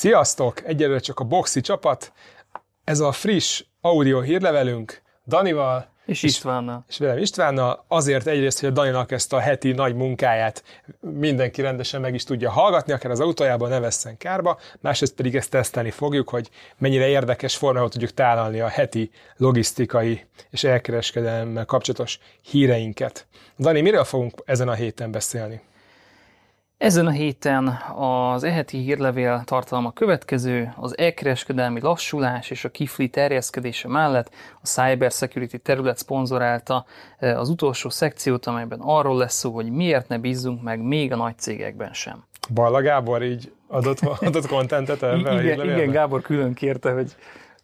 Sziasztok! Egyelőre csak a Boxi csapat. Ez a friss audio hírlevelünk Danival, és Istvánnal. És velem Istvánnal. Azért egyrészt, hogy a Daninak ezt a heti nagy munkáját mindenki rendesen meg is tudja hallgatni, akár az autójában ne vesszen kárba, másrészt pedig ezt tesztelni fogjuk, hogy mennyire érdekes formában tudjuk tálalni a heti logisztikai és elkereskedelemmel kapcsolatos híreinket. Dani, miről fogunk ezen a héten beszélni? Ezen a héten az eheti hírlevél tartalma következő, az elkereskedelmi lassulás és a kifli terjeszkedése mellett a Cyber Security terület szponzorálta e, az utolsó szekciót, amelyben arról lesz szó, hogy miért ne bízzunk meg még a nagy cégekben sem. Balla Gábor így adott, adott kontentet ebben a igen, igen, Gábor külön kérte, hogy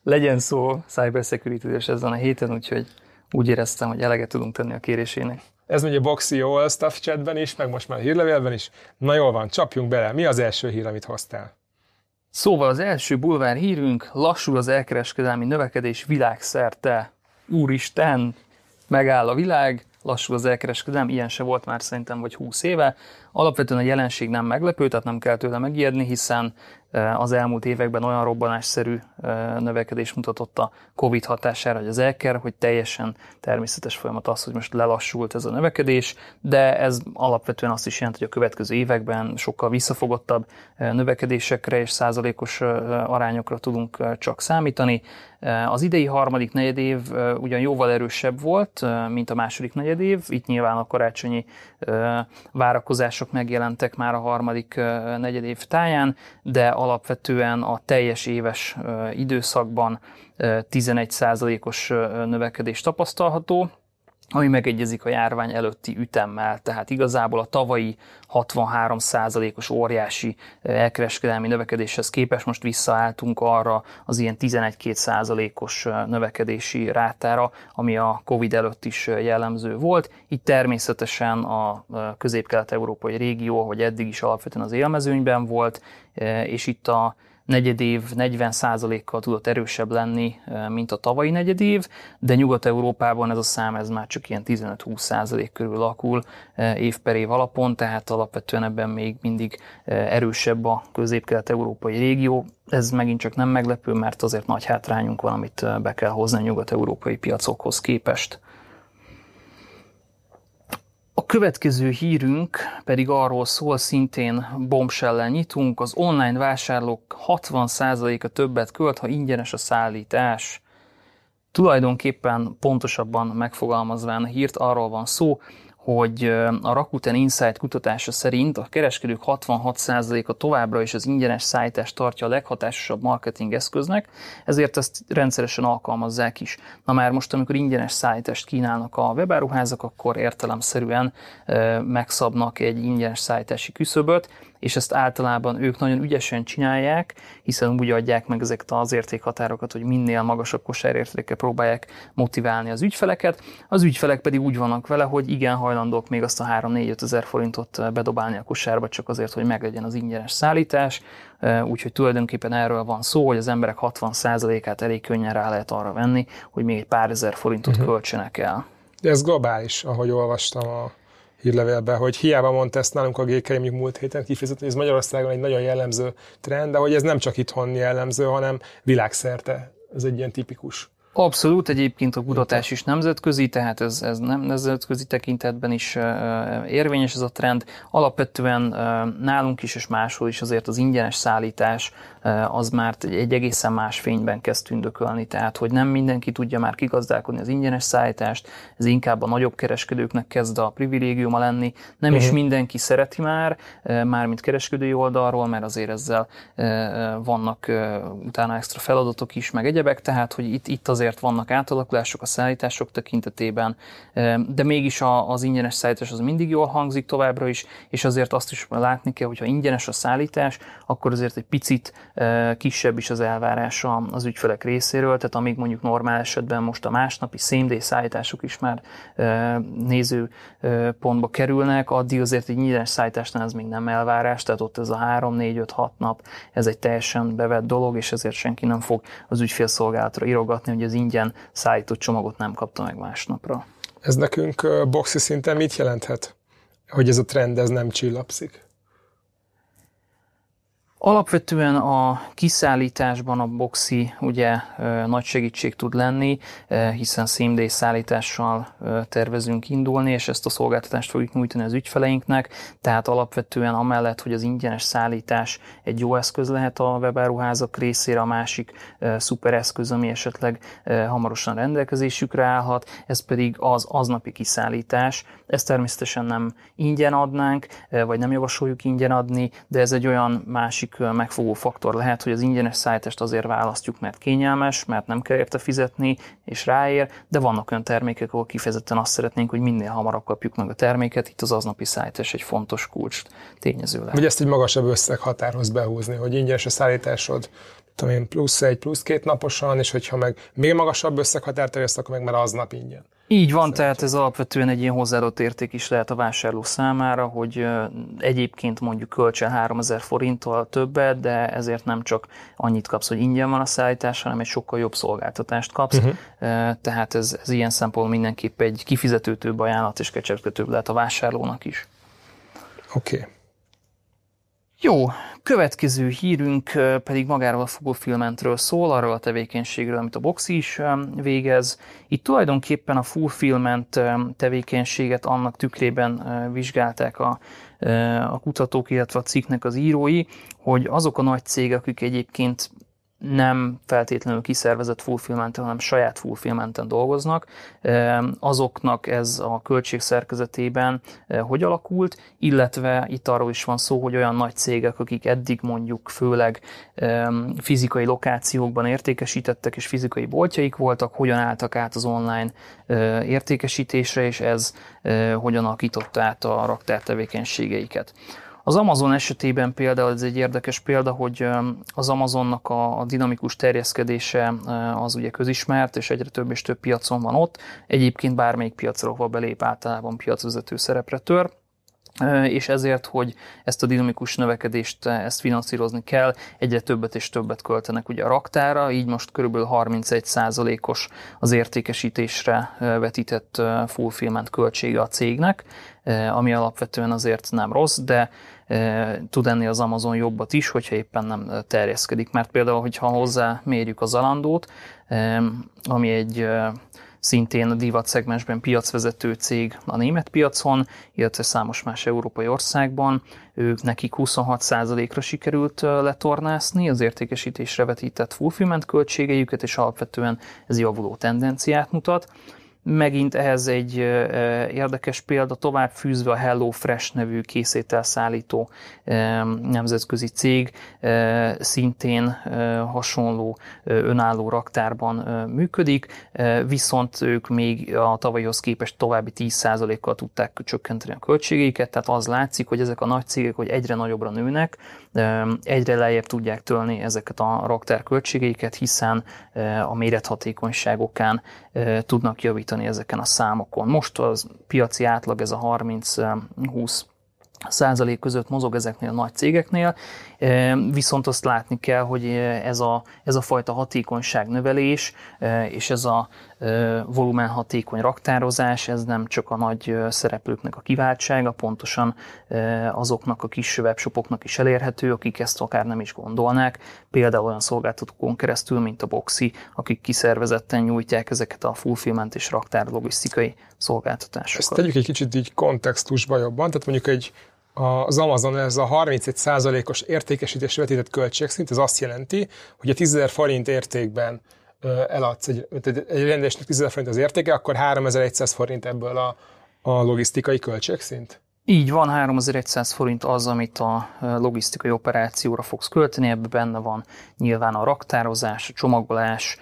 legyen szó Cyber Security és ezen a héten, úgyhogy úgy éreztem, hogy eleget tudunk tenni a kérésének. Ez megy a Boxi All Stuff chatben is, meg most már a hírlevélben is. Na jól van, csapjunk bele. Mi az első hír, amit hoztál? Szóval az első bulvár hírünk, lassul az elkereskedelmi növekedés világszerte. Úristen, megáll a világ, lassul az elkereskedelem, ilyen se volt már szerintem vagy 20 éve. Alapvetően a jelenség nem meglepő, tehát nem kell tőle megijedni, hiszen az elmúlt években olyan robbanásszerű növekedés mutatott a Covid hatására, hogy az elker, hogy teljesen természetes folyamat az, hogy most lelassult ez a növekedés, de ez alapvetően azt is jelenti, hogy a következő években sokkal visszafogottabb növekedésekre és százalékos arányokra tudunk csak számítani. Az idei harmadik negyedév ugyan jóval erősebb volt, mint a második negyedév, itt nyilván a karácsonyi várakozások megjelentek már a harmadik negyedév táján, de alapvetően a teljes éves időszakban 11%-os növekedés tapasztalható, ami megegyezik a járvány előtti ütemmel, tehát igazából a tavalyi 63%-os óriási elkereskedelmi növekedéshez képest most visszaálltunk arra az ilyen 11-2%-os növekedési rátára, ami a Covid előtt is jellemző volt. Itt természetesen a közép-kelet-európai régió, hogy eddig is alapvetően az élmezőnyben volt, és itt a negyedév 40%-kal tudott erősebb lenni, mint a tavalyi negyedév, de Nyugat-Európában ez a szám ez már csak ilyen 15-20% körül alakul év per év alapon, tehát alapvetően ebben még mindig erősebb a közép-kelet-európai régió. Ez megint csak nem meglepő, mert azért nagy hátrányunk van, amit be kell hozni a nyugat-európai piacokhoz képest. A következő hírünk pedig arról szól, szintén bombshell nyitunk, az online vásárlók 60%-a többet költ, ha ingyenes a szállítás. Tulajdonképpen pontosabban megfogalmazván a hírt arról van szó, hogy a Rakuten Insight kutatása szerint a kereskedők 66%-a továbbra is az ingyenes szállítást tartja a leghatásosabb marketing eszköznek, ezért ezt rendszeresen alkalmazzák is. Na már most, amikor ingyenes szállítást kínálnak a webáruházak, akkor értelemszerűen megszabnak egy ingyenes szállítási küszöböt, és ezt általában ők nagyon ügyesen csinálják, hiszen úgy adják meg ezeket az értékhatárokat, hogy minél magasabb kosárértéke próbálják motiválni az ügyfeleket. Az ügyfelek pedig úgy vannak vele, hogy igen, hajlandók még azt a 3-4-5 ezer forintot bedobálni a kosárba, csak azért, hogy meglegyen az ingyenes szállítás. Úgyhogy tulajdonképpen erről van szó, hogy az emberek 60%-át elég könnyen rá lehet arra venni, hogy még egy pár ezer forintot uh-huh. költsenek el. De ez globális, ahogy olvastam a hírlevélbe, hogy hiába mondta ezt nálunk a GK múlt héten kifejezetten, ez Magyarországon egy nagyon jellemző trend, de hogy ez nem csak itthon jellemző, hanem világszerte. Ez egy ilyen tipikus Abszolút, egyébként a kutatás is nemzetközi, tehát ez, ez nem nemzetközi tekintetben is érvényes ez a trend. Alapvetően nálunk is és máshol is azért az ingyenes szállítás az már egy egészen más fényben kezd tündökölni, tehát hogy nem mindenki tudja már kigazdálkodni az ingyenes szállítást, ez inkább a nagyobb kereskedőknek kezd a privilégiuma lenni. Nem uh-huh. is mhm. mindenki szereti már, mármint kereskedői oldalról, mert azért ezzel vannak utána extra feladatok is, meg egyebek, tehát hogy itt, itt azért azért vannak átalakulások a szállítások tekintetében, de mégis az ingyenes szállítás az mindig jól hangzik továbbra is, és azért azt is látni kell, hogy ha ingyenes a szállítás, akkor azért egy picit kisebb is az elvárás az ügyfelek részéről, tehát amíg mondjuk normál esetben most a másnapi same szállítások is már néző pontba kerülnek, addig azért egy ingyenes szállításnál ez még nem elvárás, tehát ott ez a 3-4-5-6 nap, ez egy teljesen bevett dolog, és ezért senki nem fog az ügyfélszolgálatra írogatni, hogy az ingyen szállított csomagot nem kapta meg másnapra. Ez nekünk boxi szinten mit jelenthet? Hogy ez a trend ez nem csillapszik? Alapvetően a kiszállításban a boxi ugye nagy segítség tud lenni, hiszen same szállítással tervezünk indulni, és ezt a szolgáltatást fogjuk nyújtani az ügyfeleinknek, tehát alapvetően amellett, hogy az ingyenes szállítás egy jó eszköz lehet a webáruházak részére, a másik szuper eszköz, ami esetleg hamarosan rendelkezésükre állhat, ez pedig az aznapi kiszállítás. Ezt természetesen nem ingyen adnánk, vagy nem javasoljuk ingyen adni, de ez egy olyan másik megfogó faktor lehet, hogy az ingyenes szállítást azért választjuk, mert kényelmes, mert nem kell érte fizetni, és ráér, de vannak olyan termékek, ahol kifejezetten azt szeretnénk, hogy minél hamarabb kapjuk meg a terméket, itt az aznapi szállítás egy fontos kulcs tényező lehet. Vagy ezt egy magasabb összeghatárhoz behúzni, hogy ingyenes a szállításod, tudom én, plusz egy, plusz két naposan, és hogyha meg még magasabb összeghatár terjeszt, akkor meg már aznap ingyen. Így van, Szerintem. tehát ez alapvetően egy ilyen hozzáadott érték is lehet a vásárló számára, hogy egyébként mondjuk költsen 3000 forinttal többet, de ezért nem csak annyit kapsz, hogy ingyen van a szállítás, hanem egy sokkal jobb szolgáltatást kapsz. Uh-huh. Tehát ez, ez ilyen szempontból mindenképp egy kifizetőtőbb ajánlat és kecsegtetőbb lehet a vásárlónak is. Oké. Okay. Jó, következő hírünk pedig magáról a Fulfillmentről szól, arról a tevékenységről, amit a Boxi is végez. Itt tulajdonképpen a Fulfillment tevékenységet annak tükrében vizsgálták a, a kutatók, illetve a cikknek az írói, hogy azok a nagy cégek, akik egyébként nem feltétlenül kiszervezett fulfillmenten, hanem saját fulfillmenten dolgoznak, azoknak ez a költség szerkezetében hogy alakult, illetve itt arról is van szó, hogy olyan nagy cégek, akik eddig mondjuk főleg fizikai lokációkban értékesítettek és fizikai boltjaik voltak, hogyan álltak át az online értékesítésre, és ez hogyan alakította át a raktár tevékenységeiket. Az Amazon esetében például ez egy érdekes példa, hogy az Amazonnak a, dinamikus terjeszkedése az ugye közismert, és egyre több és több piacon van ott. Egyébként bármelyik piacra, ahol belép, általában piacvezető szerepre tör és ezért, hogy ezt a dinamikus növekedést ezt finanszírozni kell, egyre többet és többet költenek ugye a raktára, így most körülbelül 31%-os az értékesítésre vetített fulfillment költsége a cégnek, ami alapvetően azért nem rossz, de tud enni az Amazon jobbat is, hogyha éppen nem terjeszkedik. Mert például, hogyha hozzá mérjük az Alandót, ami egy szintén a divat szegmensben piacvezető cég a német piacon, illetve számos más európai országban. Ők nekik 26%-ra sikerült letornászni az értékesítésre vetített fulfillment költségeiket, és alapvetően ez javuló tendenciát mutat. Megint ehhez egy érdekes példa, tovább fűzve a Hello Fresh nevű készételszállító nemzetközi cég, szintén hasonló önálló raktárban működik, viszont ők még a tavalyhoz képest további 10%-kal tudták csökkenteni a költségeiket, tehát az látszik, hogy ezek a nagy cégek, hogy egyre nagyobbra nőnek, egyre lejjebb tudják tölni ezeket a raktár költségeiket, hiszen a mérethatékonyságokán tudnak javítani ezeken a számokon. Most az piaci átlag ez a 30-20 százalék között mozog ezeknél a nagy cégeknél, viszont azt látni kell, hogy ez a, ez a fajta hatékonyság növelés és ez a volumen hatékony raktározás, ez nem csak a nagy szereplőknek a kiváltsága, pontosan azoknak a kis webshopoknak is elérhető, akik ezt akár nem is gondolnák, például olyan szolgáltatókon keresztül, mint a Boxi, akik kiszervezetten nyújtják ezeket a fulfillment és raktár logisztikai szolgáltatásokat. Ezt tegyük egy kicsit így kontextusba jobban, tehát mondjuk egy az Amazon ez a 31%-os értékesítés vetített költségszint, ez azt jelenti, hogy a 10 forint értékben eladsz egy, egy, egy rendelésnek 10 forint az értéke, akkor 3100 forint ebből a, a logisztikai költségszint? Így van, 3100 forint az, amit a logisztikai operációra fogsz költeni, ebben benne van nyilván a raktározás, a csomagolás,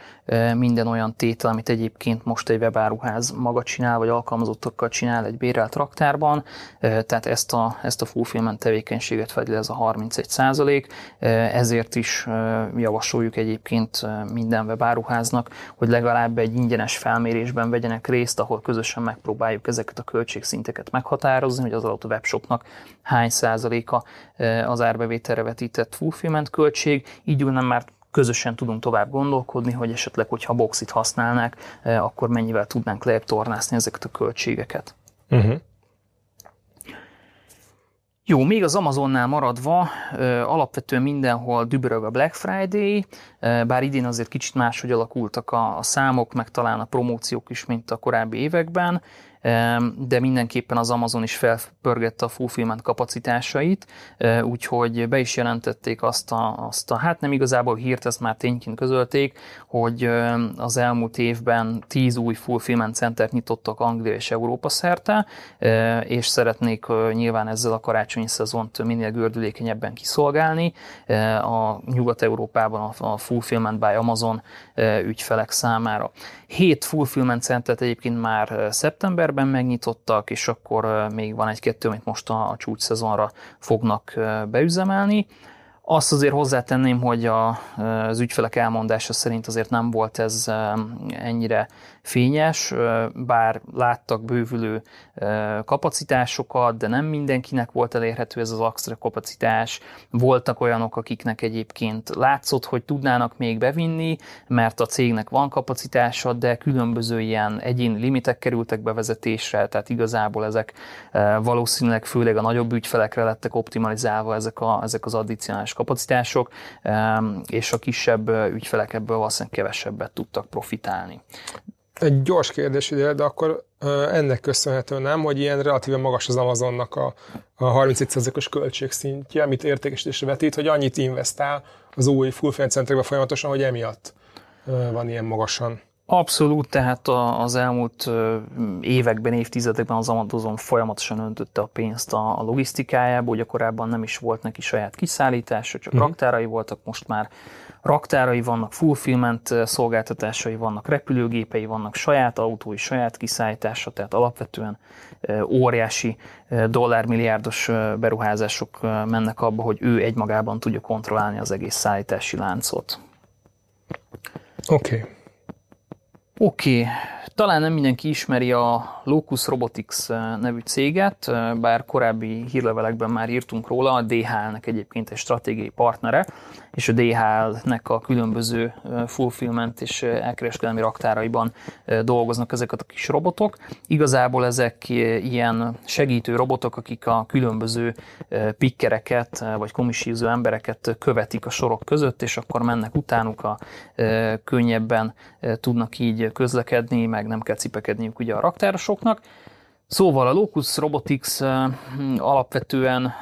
minden olyan tétel, amit egyébként most egy webáruház maga csinál, vagy alkalmazottakkal csinál egy bérelt raktárban, tehát ezt a, ezt a fulfillment tevékenységet fedi le ez a 31 százalék, ezért is javasoljuk egyébként minden webáruháznak, hogy legalább egy ingyenes felmérésben vegyenek részt, ahol közösen megpróbáljuk ezeket a költségszinteket meghatározni, hogy az adott webshopnak hány százaléka az árbevételre vetített fulfillment költség, így nem már közösen tudunk tovább gondolkodni, hogy esetleg, hogyha boxit használnák, akkor mennyivel tudnánk lejjebb tornászni ezeket a költségeket. Uh-huh. Jó, még az Amazonnál maradva, alapvetően mindenhol dübörög a Black Friday, bár idén azért kicsit máshogy alakultak a, a számok, meg talán a promóciók is, mint a korábbi években de mindenképpen az Amazon is felpörgette a fulfillment kapacitásait, úgyhogy be is jelentették azt a, azt a hát nem igazából hírt, ezt már tényként közölték, hogy az elmúlt évben 10 új fulfillment centert nyitottak Anglia és Európa szerte, és szeretnék nyilván ezzel a karácsonyi szezont minél gördülékenyebben kiszolgálni. A Nyugat-Európában a Fulfillment by Amazon ügyfelek számára. Hét fulfillment centert egyébként már szeptemberben megnyitottak, és akkor még van egy-kettő, amit most a, a csúcs szezonra fognak beüzemelni. Azt azért hozzátenném, hogy a, az ügyfelek elmondása szerint azért nem volt ez ennyire fényes, bár láttak bővülő kapacitásokat, de nem mindenkinek volt elérhető ez az extra kapacitás. Voltak olyanok, akiknek egyébként látszott, hogy tudnának még bevinni, mert a cégnek van kapacitása, de különböző ilyen egyéni limitek kerültek bevezetésre, tehát igazából ezek valószínűleg főleg a nagyobb ügyfelekre lettek optimalizálva ezek, a, ezek az addicionális kapacitások, és a kisebb ügyfelek ebből valószínűleg kevesebbet tudtak profitálni. Egy gyors kérdés, ide, de akkor ennek köszönhető nem, hogy ilyen relatíven magas az Amazonnak a, a 31%-os költségszintje, amit értékesítésre vetít, hogy annyit investál az új full centrekbe folyamatosan, hogy emiatt van ilyen magasan. Abszolút, tehát az elmúlt években, évtizedekben az Amazon folyamatosan öntötte a pénzt a logisztikájába, ugye korábban nem is volt neki saját kiszállítása, csak uh-huh. raktárai voltak, most már raktárai vannak, fulfillment szolgáltatásai vannak, repülőgépei vannak, saját autói, saját kiszállítása, tehát alapvetően óriási dollármilliárdos beruházások mennek abba, hogy ő egymagában tudja kontrollálni az egész szállítási láncot. Oké. Okay. Oké, okay. talán nem mindenki ismeri a Locus Robotics nevű céget, bár korábbi hírlevelekben már írtunk róla, a DHL-nek egyébként egy stratégiai partnere, és a DHL-nek a különböző fulfillment és elkereskedelmi raktáraiban dolgoznak ezeket a kis robotok. Igazából ezek ilyen segítő robotok, akik a különböző pikkereket vagy komisíző embereket követik a sorok között, és akkor mennek utánuk, a könnyebben tudnak így közlekedni, meg nem kell cipekedniük ugye a raktárosoknak. Szóval a Locus Robotics alapvetően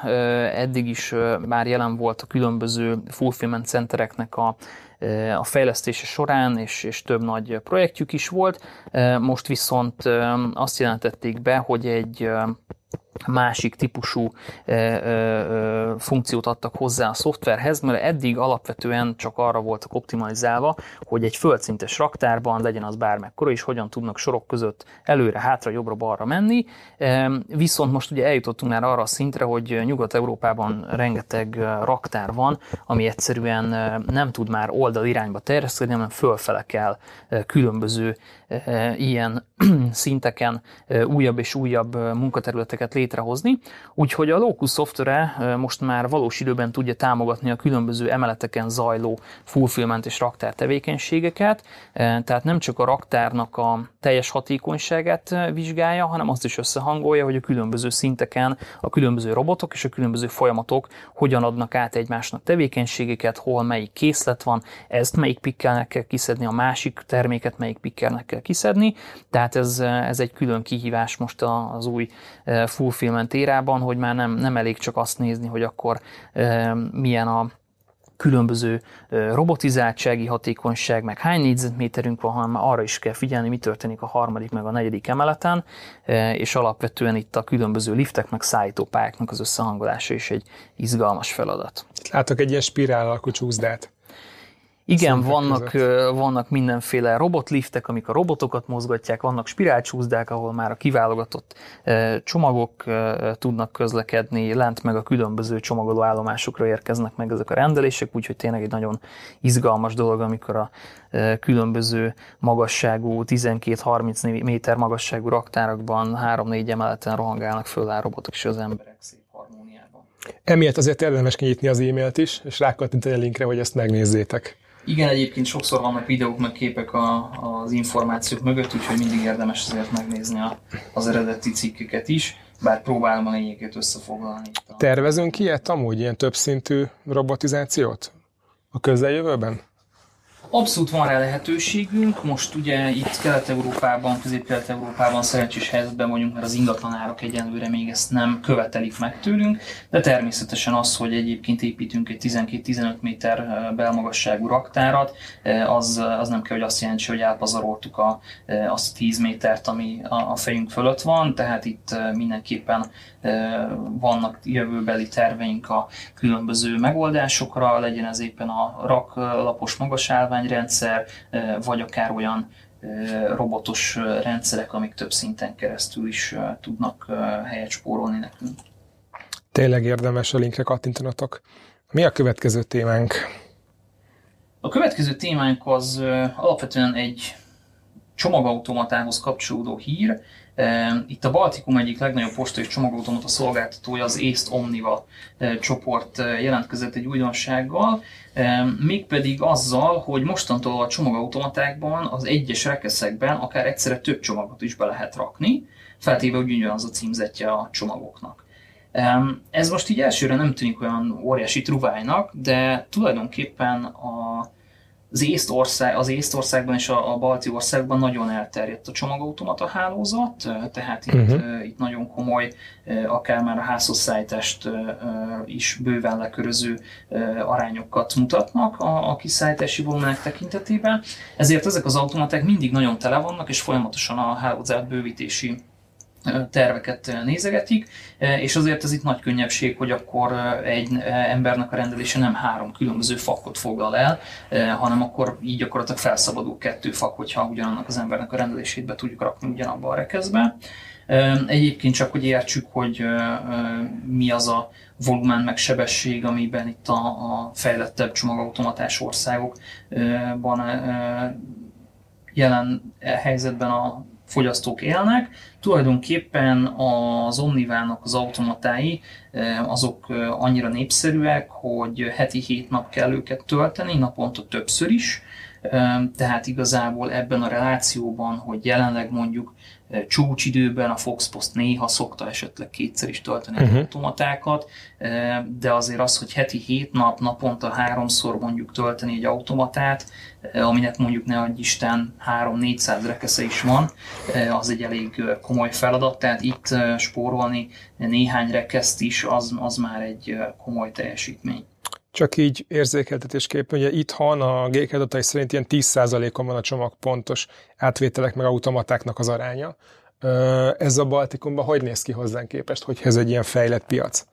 eddig is már jelen volt a különböző fulfillment centereknek a, a fejlesztése során, és, és több nagy projektjük is volt. Most viszont azt jelentették be, hogy egy másik típusú e, e, funkciót adtak hozzá a szoftverhez, mert eddig alapvetően csak arra voltak optimalizálva, hogy egy földszintes raktárban legyen az bármekkora is, hogyan tudnak sorok között előre, hátra, jobbra, balra menni. Viszont most ugye eljutottunk már arra a szintre, hogy Nyugat-Európában rengeteg raktár van, ami egyszerűen nem tud már oldal irányba terjeszteni, hanem fölfele kell különböző ilyen szinteken újabb és újabb munkaterületeket létrehozni. Úgyhogy a Locus szoftvere most már valós időben tudja támogatni a különböző emeleteken zajló fulfillment és raktár tevékenységeket, tehát nem csak a raktárnak a teljes hatékonyságát vizsgálja, hanem azt is összehangolja, hogy a különböző szinteken a különböző robotok és a különböző folyamatok hogyan adnak át egymásnak tevékenységeket, hol melyik készlet van, ezt melyik pikkelnek kell kiszedni, a másik terméket melyik pikkelnek kell kiszedni. Tehát ez, ez egy külön kihívás most az új fulfillment érában, hogy már nem, nem elég csak azt nézni, hogy akkor milyen a különböző robotizáltsági hatékonyság, meg hány négyzetméterünk van, hanem arra is kell figyelni, mi történik a harmadik meg a negyedik emeleten, és alapvetően itt a különböző liftek meg szállítópályáknak az összehangolása is egy izgalmas feladat. Látok egy ilyen spirál alakú csúszdát. Igen, vannak, vannak mindenféle robotliftek, amik a robotokat mozgatják, vannak spirálcsúszdák, ahol már a kiválogatott csomagok tudnak közlekedni, lent meg a különböző csomagoló állomásokra érkeznek meg ezek a rendelések, úgyhogy tényleg egy nagyon izgalmas dolog, amikor a különböző magasságú, 12-30 méter magasságú raktárakban 3-4 emeleten rohangálnak föl a robotok és az emberek szép harmóniában. Emiatt azért érdemes kinyitni az e-mailt is, és rákattintani a linkre, hogy ezt megnézzétek. Igen, egyébként sokszor vannak videók, meg képek a, az információk mögött, úgyhogy mindig érdemes azért megnézni a, az eredeti cikkeket is. bár próbálom a lényeget összefoglalni. Tervezünk ilyet amúgy, ilyen többszintű robotizációt a közeljövőben? Abszolút van rá lehetőségünk. Most ugye itt Kelet-Európában, Közép-Kelet-Európában szerencsés helyzetben vagyunk, mert az ingatlanárak egyenlőre még ezt nem követelik meg tőlünk, de természetesen az, hogy egyébként építünk egy 12-15 méter belmagasságú raktárat, az, az nem kell, hogy azt jelentse, hogy elpazaroltuk a, azt a 10 métert, ami a fejünk fölött van, tehát itt mindenképpen vannak jövőbeli terveink a különböző megoldásokra, legyen ez éppen a raklapos magasálványrendszer, vagy akár olyan robotos rendszerek, amik több szinten keresztül is tudnak helyet spórolni nekünk. Tényleg érdemes a linkre kattintanatok. Mi a következő témánk? A következő témánk az alapvetően egy csomagautomatához kapcsolódó hír, itt a Baltikum egyik legnagyobb postai csomagautomata szolgáltatója, az Észt Omniva csoport jelentkezett egy újdonsággal, mégpedig azzal, hogy mostantól a csomagautomatákban, az egyes rekeszekben akár egyszerre több csomagot is be lehet rakni, feltéve, hogy ugyanaz a címzetje a csomagoknak. Ez most így elsőre nem tűnik olyan óriási truvájnak, de tulajdonképpen a az Észtország, az Észtországban és a, a balti országban nagyon elterjedt a csomagautomata hálózat, tehát itt, uh-huh. itt nagyon komoly, akár már a házhozszállítást is bőven leköröző arányokat mutatnak a, a kiszállítási volumenek tekintetében. Ezért ezek az automaták mindig nagyon tele vannak, és folyamatosan a hálózat bővítési terveket nézegetik, és azért ez itt nagy könnyebbség, hogy akkor egy embernek a rendelése nem három különböző fakot foglal el, hanem akkor így gyakorlatilag felszabadul kettő fak, hogyha ugyanannak az embernek a rendelését be tudjuk rakni ugyanabba a rekeszbe. Egyébként csak, hogy értsük, hogy mi az a volumen meg sebesség, amiben itt a, a fejlettebb csomagautomatás országokban jelen helyzetben a fogyasztók élnek. Tulajdonképpen az Omnivának az automatái azok annyira népszerűek, hogy heti hét nap kell őket tölteni, naponta többször is. Eh, tehát igazából ebben a relációban, hogy jelenleg mondjuk csúcsidőben a Fox Post néha szokta esetleg kétszer is tölteni uh-huh. automatákat, de azért az, hogy heti hét nap, naponta háromszor mondjuk tölteni egy automatát, aminek mondjuk ne adj Isten 3-400 rekesze is van, az egy elég komoly feladat, tehát itt spórolni néhány rekeszt is, az, az már egy komoly teljesítmény. Csak így érzékeltetésképpen, ugye itthon a GK adatai szerint ilyen 10%-on van a csomag pontos átvételek meg automatáknak az aránya. Ez a Baltikumban hogy néz ki hozzánk képest, hogy ez egy ilyen fejlett piac?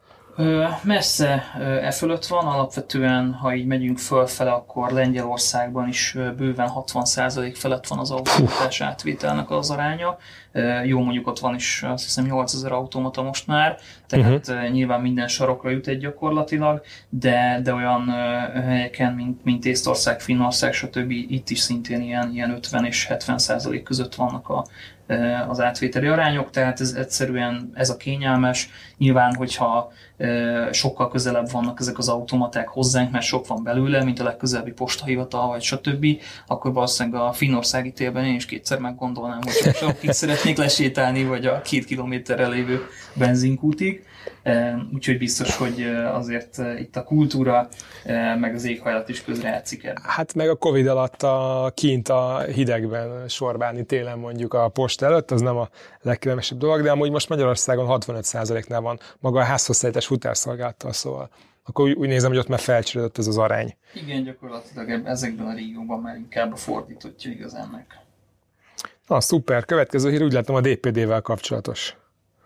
Messze e fölött van, alapvetően, ha így megyünk fölfele, akkor Lengyelországban is bőven 60% felett van az automatás átvételnek az aránya. Jó, mondjuk ott van is azt hiszem 8000 automata most már, tehát uh-huh. nyilván minden sarokra jut egy gyakorlatilag, de, de olyan helyeken, mint, mint Észtország, Finnország, stb. itt is szintén ilyen, ilyen 50 és 70 százalék között vannak a, az átvételi arányok, tehát ez egyszerűen ez a kényelmes. Nyilván, hogyha sokkal közelebb vannak ezek az automaták hozzánk, mert sok van belőle, mint a legközelebbi postahivatal, vagy stb., akkor valószínűleg a finnországi térben én is kétszer meggondolnám, hogy csak itt szeretnék lesétálni, vagy a két kilométerre lévő benzinkútig. Úgyhogy biztos, hogy azért itt a kultúra, meg az éghajlat is közrejátszik ebben. Hát meg a Covid alatt a kint a hidegben sorbálni télen mondjuk a post előtt, az nem a legkülönösebb dolog, de amúgy most Magyarországon 65%-nál van maga a házhozszállítás futárszolgáltal, szóval akkor úgy, úgy nézem, hogy ott már felcserélődött ez az arány. Igen, gyakorlatilag ezekben a régióban már inkább a fordítottja igazán meg. Na, szuper. Következő hír úgy látom a DPD-vel kapcsolatos.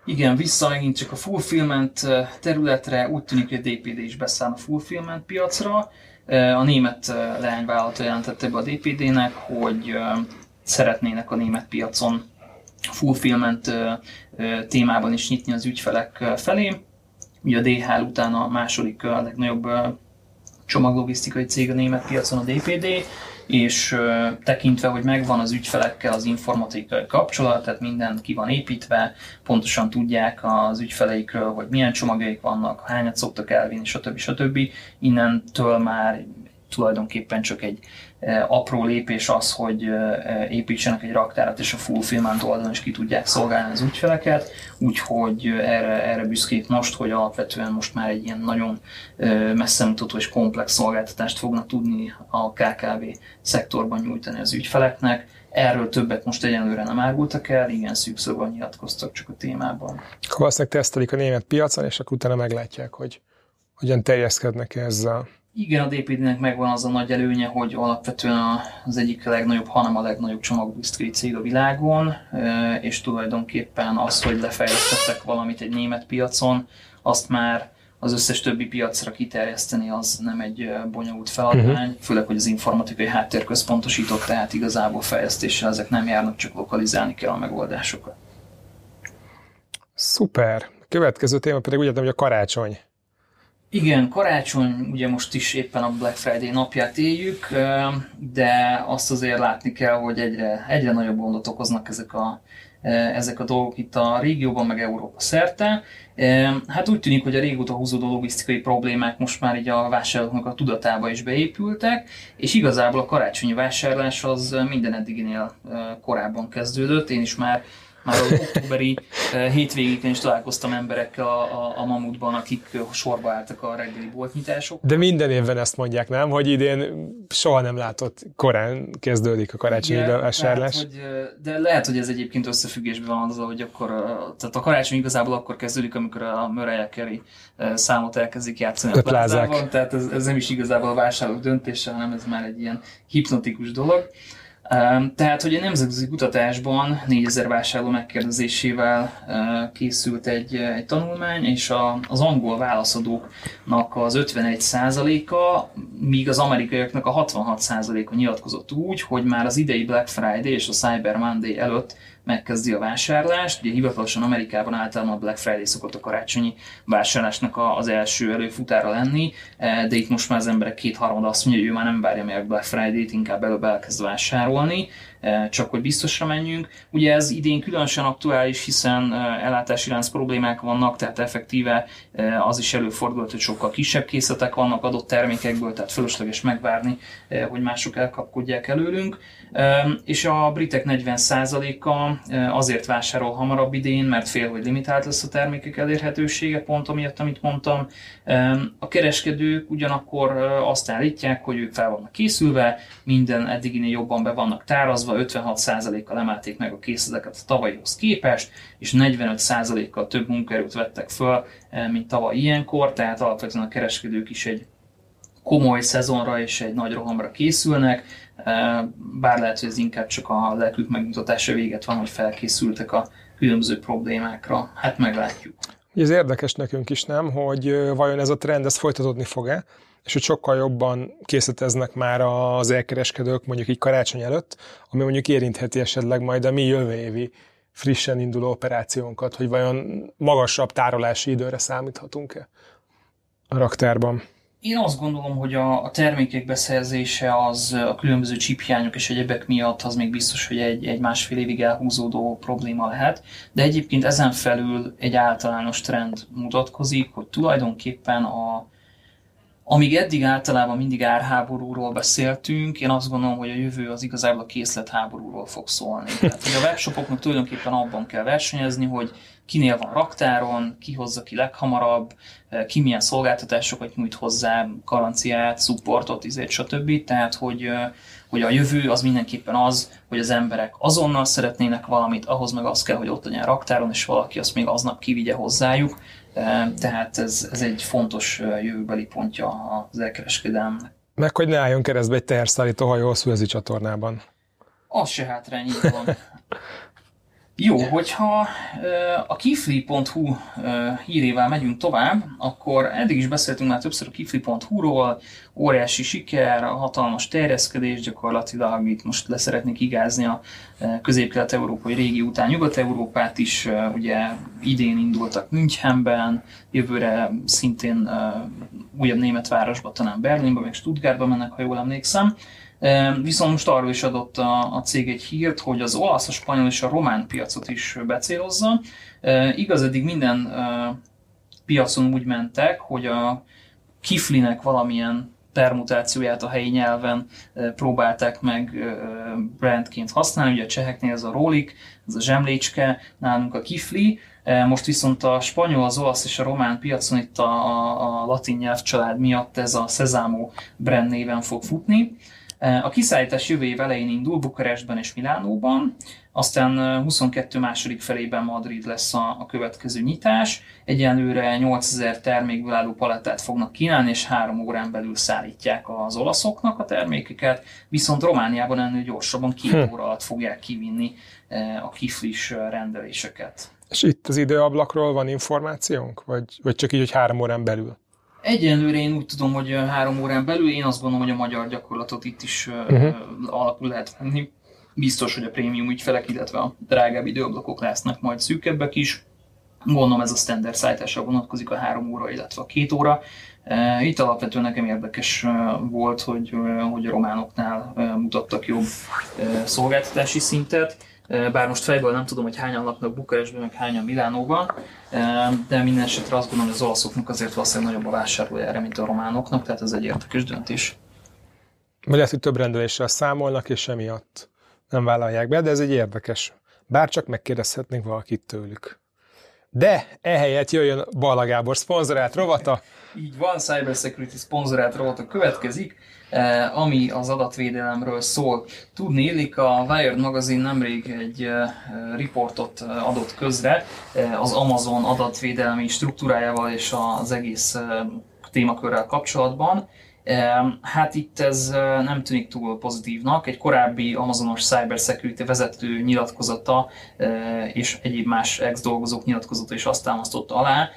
Igen, vissza megint csak a fulfillment területre, úgy tűnik, hogy a DPD is beszáll a fulfillment piacra. A német leányvállalata jelentette be a DPD-nek, hogy szeretnének a német piacon fulfillment témában is nyitni az ügyfelek felé. Ugye a DHL után a második a legnagyobb csomaglogisztikai cég a német piacon a DPD, és tekintve, hogy megvan az ügyfelekkel az informatikai kapcsolat, tehát minden ki van építve, pontosan tudják az ügyfeleikről, hogy milyen csomagjaik vannak, hányat szoktak elvinni, stb. stb. Innentől már tulajdonképpen csak egy apró lépés az, hogy építsenek egy raktárat, és a fulfillment oldalon is ki tudják szolgálni az ügyfeleket, úgyhogy erre, erre büszkék most, hogy alapvetően most már egy ilyen nagyon messzemutató és komplex szolgáltatást fognak tudni a KKV szektorban nyújtani az ügyfeleknek. Erről többet most egyenlőre nem árultak el, igen szűkszóban nyilatkoztak csak a témában. Akkor valószínűleg tesztelik a német piacon, és akkor utána meglátják, hogy hogyan terjeszkednek ezzel. Igen, a DPD-nek megvan az a nagy előnye, hogy alapvetően az egyik legnagyobb, hanem a legnagyobb csomaglogisztikai cég a világon, és tulajdonképpen az, hogy lefejlesztettek valamit egy német piacon, azt már az összes többi piacra kiterjeszteni az nem egy bonyolult feladvány, uh-huh. főleg, hogy az informatikai háttér központosított, tehát igazából fejlesztéssel ezek nem járnak, csak lokalizálni kell a megoldásokat. Szuper. Következő téma pedig úgy hogy a karácsony. Igen, karácsony, ugye most is éppen a Black Friday napját éljük, de azt azért látni kell, hogy egyre, egyre nagyobb gondot okoznak ezek a, ezek a dolgok itt a régióban, meg Európa szerte. Hát úgy tűnik, hogy a régóta húzódó logisztikai problémák most már így a vásárlóknak a tudatába is beépültek, és igazából a karácsonyi vásárlás az minden eddiginél korábban kezdődött. Én is már már az októberi eh, hétvégéken is találkoztam emberekkel a, a, a Mamutban, akik sorba álltak a reggeli boltnyitások. De minden évben ezt mondják, nem? Hogy idén soha nem látott korán kezdődik a karácsonyi Igen, bevásárlás. Lehet, hogy, eh, de lehet, hogy ez egyébként összefüggésben van azzal, hogy akkor, eh, tehát a karácsony igazából akkor kezdődik, amikor a Mariah Carey számot elkezdik játszani a plázában, tehát ez, ez nem is igazából a vásárlók döntése, hanem ez már egy ilyen hipnotikus dolog. Tehát, hogy a nemzetközi kutatásban 4000 vásárló megkérdezésével készült egy, egy tanulmány, és a, az angol válaszadóknak az 51%-a, míg az amerikaiaknak a 66%-a nyilatkozott úgy, hogy már az idei Black Friday és a Cyber Monday előtt megkezdi a vásárlást. Ugye hivatalosan Amerikában általában a Black Friday szokott a karácsonyi vásárlásnak az első előfutára lenni, e, de itt most már az emberek kétharmada azt mondja, hogy ő már nem várja meg a Black Friday-t, inkább előbb elkezd vásárolni. Eh, csak hogy biztosra menjünk. Ugye ez idén különösen aktuális, hiszen eh, ellátási lánc problémák vannak, tehát effektíve eh, az is előfordult, hogy sokkal kisebb készletek vannak adott termékekből, tehát fölösleges megvárni, hogy mások elkapkodják előlünk. És a britek 40%-a azért vásárol hamarabb idén, mert fél, hogy limitált lesz a termékek elérhetősége, pont amiatt, amit mondtam. A kereskedők ugyanakkor azt állítják, hogy ők fel vannak készülve, minden eddiginél jobban be vannak tárazva, 56%-kal emelték meg a készleteket a tavalyhoz képest, és 45%-kal több munkaerőt vettek föl, eh, mint tavaly ilyenkor, tehát alapvetően a kereskedők is egy komoly szezonra és egy nagy rohamra készülnek, eh, bár lehet, hogy ez inkább csak a lelkük megmutatása véget van, hogy felkészültek a különböző problémákra. Hát meglátjuk. Ez érdekes nekünk is, nem, hogy vajon ez a trend, ez folytatódni fog-e? És hogy sokkal jobban készíteznek már az elkereskedők mondjuk így karácsony előtt, ami mondjuk érintheti esetleg majd a mi jövő évi frissen induló operációnkat, hogy vajon magasabb tárolási időre számíthatunk-e a raktárban. Én azt gondolom, hogy a, a termékek beszerzése az a különböző csiphiányok és egyebek miatt az még biztos, hogy egy, egy másfél évig elhúzódó probléma lehet, de egyébként ezen felül egy általános trend mutatkozik, hogy tulajdonképpen a, amíg eddig általában mindig árháborúról beszéltünk, én azt gondolom, hogy a jövő az igazából a készletháborúról fog szólni. Tehát, hogy a webshopoknak tulajdonképpen abban kell versenyezni, hogy kinél van raktáron, ki hozza ki leghamarabb, ki milyen szolgáltatásokat nyújt hozzá, garanciát, supportot, izét, stb. Tehát, hogy, hogy a jövő az mindenképpen az, hogy az emberek azonnal szeretnének valamit, ahhoz meg az kell, hogy ott legyen raktáron, és valaki azt még aznap kivigye hozzájuk tehát ez, ez egy fontos jövőbeli pontja az elkereskedelmnek. Meg hogy ne álljon keresztbe egy teherszállító hajó a Suezi csatornában. Az se hátrány, így van. Jó, hogyha a kifli.hu hírével megyünk tovább, akkor eddig is beszéltünk már többször a kifli.hu-ról, óriási siker, hatalmas terjeszkedés, gyakorlatilag itt most leszeretnék igázni a közép-kelet-európai régi után Nyugat-Európát is, ugye idén indultak Münchenben, jövőre szintén újabb német városba, talán Berlinbe, meg Stuttgartba mennek, ha jól emlékszem. Viszont most arról is adott a, a cég egy hírt, hogy az olasz, a spanyol és a román piacot is becélozza. Igaz, eddig minden piacon úgy mentek, hogy a kiflinek valamilyen permutációját a helyi nyelven próbálták meg brandként használni. Ugye a cseheknél ez a Rolik, ez a zsemlécske, nálunk a kifli, most viszont a spanyol, az olasz és a román piacon itt a, a, a latin nyelvcsalád miatt ez a Sezamo brand néven fog futni. A kiszállítás jövő év elején indul Bukarestben és Milánóban, aztán 22 második felében Madrid lesz a, a következő nyitás. Egyenlőre 8000 termékből álló palettát fognak kínálni, és három órán belül szállítják az olaszoknak a termékeket, viszont Romániában ennél gyorsabban két hm. óra alatt fogják kivinni a kiflis rendeléseket. És itt az időablakról van információnk, vagy, vagy csak így, hogy három órán belül? Egyenlőre én úgy tudom, hogy három órán belül, én azt gondolom, hogy a magyar gyakorlatot itt is uh-huh. alapul lehet venni. Biztos, hogy a prémium ügyfelek, illetve a drágább időablakok lesznek majd szűkebbek is. Gondolom ez a standard szállításra vonatkozik a három óra, illetve a két óra. Itt alapvetően nekem érdekes volt, hogy, hogy a románoknál mutattak jobb szolgáltatási szintet bár most fejből nem tudom, hogy hányan laknak Bukarestben, meg hányan Milánóban, de minden esetre azt gondolom, hogy az olaszoknak azért valószínűleg nagyobb a vásárlójára, mint a románoknak, tehát ez egy érdekes döntés. Vagy lehet, hogy több rendeléssel számolnak, és emiatt nem vállalják be, de ez egy érdekes. Bár csak megkérdezhetnénk valakit tőlük. De ehelyett jöjjön Balla Gábor szponzorált rovata. Így van, Cybersecurity szponzorált rovata következik. Eh, ami az adatvédelemről szól. Tudni illik, a Wired magazin nemrég egy eh, riportot eh, adott közre az Amazon adatvédelmi struktúrájával és az egész témakörrel kapcsolatban. Hát itt ez nem tűnik túl pozitívnak. Egy korábbi Amazonos Cybersecurity vezető nyilatkozata és egyéb más ex-dolgozók nyilatkozata is azt támasztotta alá,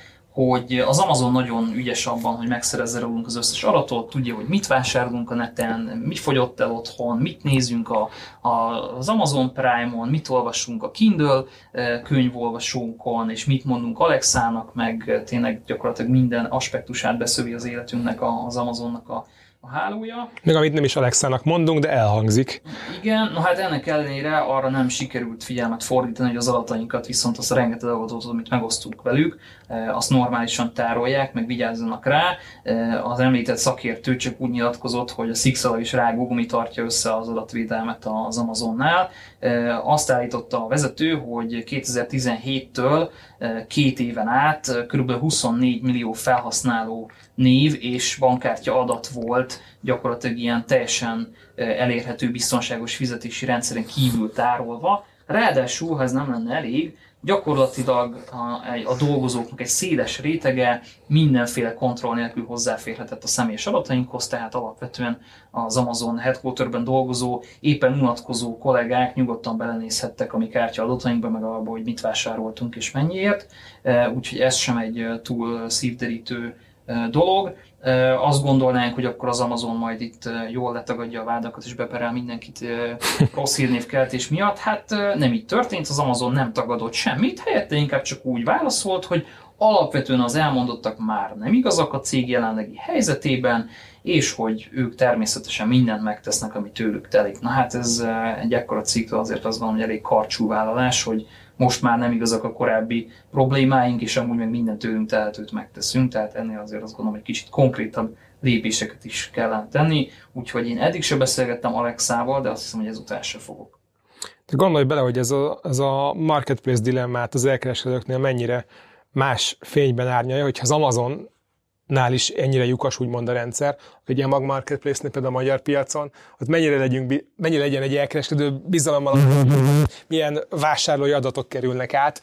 hogy az Amazon nagyon ügyes abban, hogy megszerezze rólunk az összes adatot, tudja, hogy mit vásárolunk a neten, mi fogyott el otthon, mit nézünk a, a, az Amazon Prime-on, mit olvasunk a Kindle eh, könyvolvasónkon, és mit mondunk Alexának, meg tényleg gyakorlatilag minden aspektusát beszövi az életünknek az Amazonnak a, a hálója. Még amit nem is Alexának mondunk, de elhangzik. Igen, no hát ennek ellenére arra nem sikerült figyelmet fordítani, hogy az adatainkat viszont azt a rengeteg adatot, amit megosztunk velük, eh, azt normálisan tárolják, meg vigyázzanak rá. Eh, az említett szakértő csak úgy nyilatkozott, hogy a Sixel is rágugumi tartja össze az adatvédelmet az Amazonnál. Eh, azt állította a vezető, hogy 2017-től két éven át kb. 24 millió felhasználó név és bankkártya adat volt gyakorlatilag ilyen teljesen elérhető biztonságos fizetési rendszeren kívül tárolva. Ráadásul, ha ez nem lenne elég, gyakorlatilag a, a dolgozóknak egy széles rétege mindenféle kontroll nélkül hozzáférhetett a személyes adatainkhoz, tehát alapvetően az Amazon headquarterben dolgozó, éppen unatkozó kollégák nyugodtan belenézhettek a mi kártya adatainkba, meg abba, hogy mit vásároltunk és mennyiért, úgyhogy ez sem egy túl szívderítő dolog. Azt gondolnánk, hogy akkor az Amazon majd itt jól letagadja a vádakat és beperel mindenkit rossz hírnévkeltés miatt. Hát nem így történt, az Amazon nem tagadott semmit, helyette inkább csak úgy válaszolt, hogy alapvetően az elmondottak már nem igazak a cég jelenlegi helyzetében, és hogy ők természetesen mindent megtesznek, ami tőlük telik. Na hát ez egy ekkora cikkről azért az van, hogy elég karcsú vállalás, hogy most már nem igazak a korábbi problémáink, és amúgy meg minden tőlünk tehetőt megteszünk, tehát ennél azért azt gondolom, hogy kicsit konkrétabb lépéseket is kellene tenni, úgyhogy én eddig sem beszélgettem Alexával, de azt hiszem, hogy ezután se fogok. De gondolj bele, hogy ez a, ez a marketplace dilemmát az elkereskedőknél mennyire más fényben árnyalja, hogyha az Amazon nál is ennyire lyukas úgymond a rendszer, hogy a Mag Marketplace-nél például a magyar piacon, ott mennyire, legyünk, mennyire legyen egy elkereskedő bizalommal, milyen vásárlói adatok kerülnek át,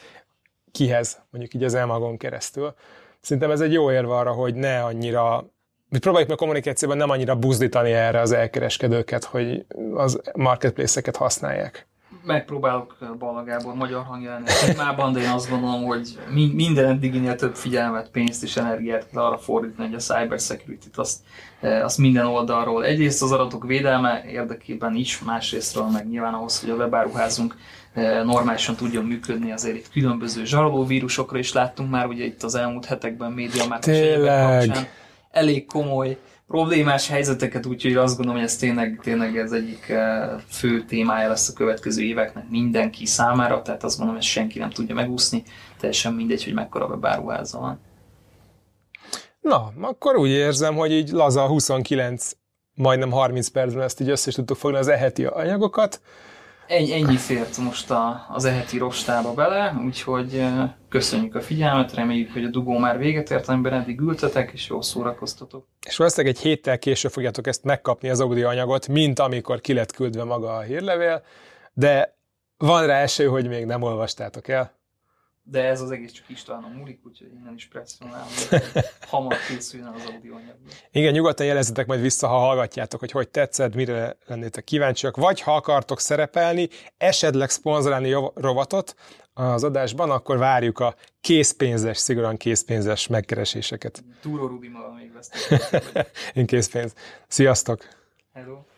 kihez, mondjuk így az Elmagon keresztül. Szerintem ez egy jó érve arra, hogy ne annyira mi próbáljuk meg kommunikációban nem annyira buzdítani erre az elkereskedőket, hogy az marketplace-eket használják megpróbálok Balla Gábor magyar hangjelni a témában, de én azt gondolom, hogy minden eddiginél több figyelmet, pénzt és energiát kell arra fordítani, hogy a cyber security-t azt, e, azt minden oldalról egyrészt az adatok védelme érdekében is, másrésztről meg nyilván ahhoz, hogy a webáruházunk e, normálisan tudjon működni, azért itt különböző zsarolóvírusokra is láttunk már, ugye itt az elmúlt hetekben média már kapcsán. Elég komoly problémás helyzeteket, úgyhogy azt gondolom, hogy ez tényleg, tényleg ez egyik eh, fő témája lesz a következő éveknek mindenki számára, tehát azt gondolom, hogy senki nem tudja megúszni, teljesen mindegy, hogy mekkora webáruháza van. Na, akkor úgy érzem, hogy így laza 29, majdnem 30 percben ezt így össze is tudtuk fogni az eheti anyagokat. Ennyi, ennyi fért most a, az eheti rostába bele, úgyhogy köszönjük a figyelmet, reméljük, hogy a dugó már véget ért, amiben eddig ültetek, és jól szórakoztatok. És valószínűleg egy héttel később fogjátok ezt megkapni az audio anyagot, mint amikor ki lett küldve maga a hírlevél, de van rá esély, hogy még nem olvastátok el. De ez az egész csak Istvánon múlik, úgyhogy innen is presszionálom, hamar készüljön az audio anyag. Igen, nyugodtan jelezzetek majd vissza, ha hallgatjátok, hogy hogy tetszett, mire lennétek kíváncsiak, vagy ha akartok szerepelni, esetleg szponzorálni rovatot az adásban, akkor várjuk a készpénzes, szigorúan készpénzes megkereséseket. Túró Rudimal még vesztek. Én készpénz. Sziasztok! Hello!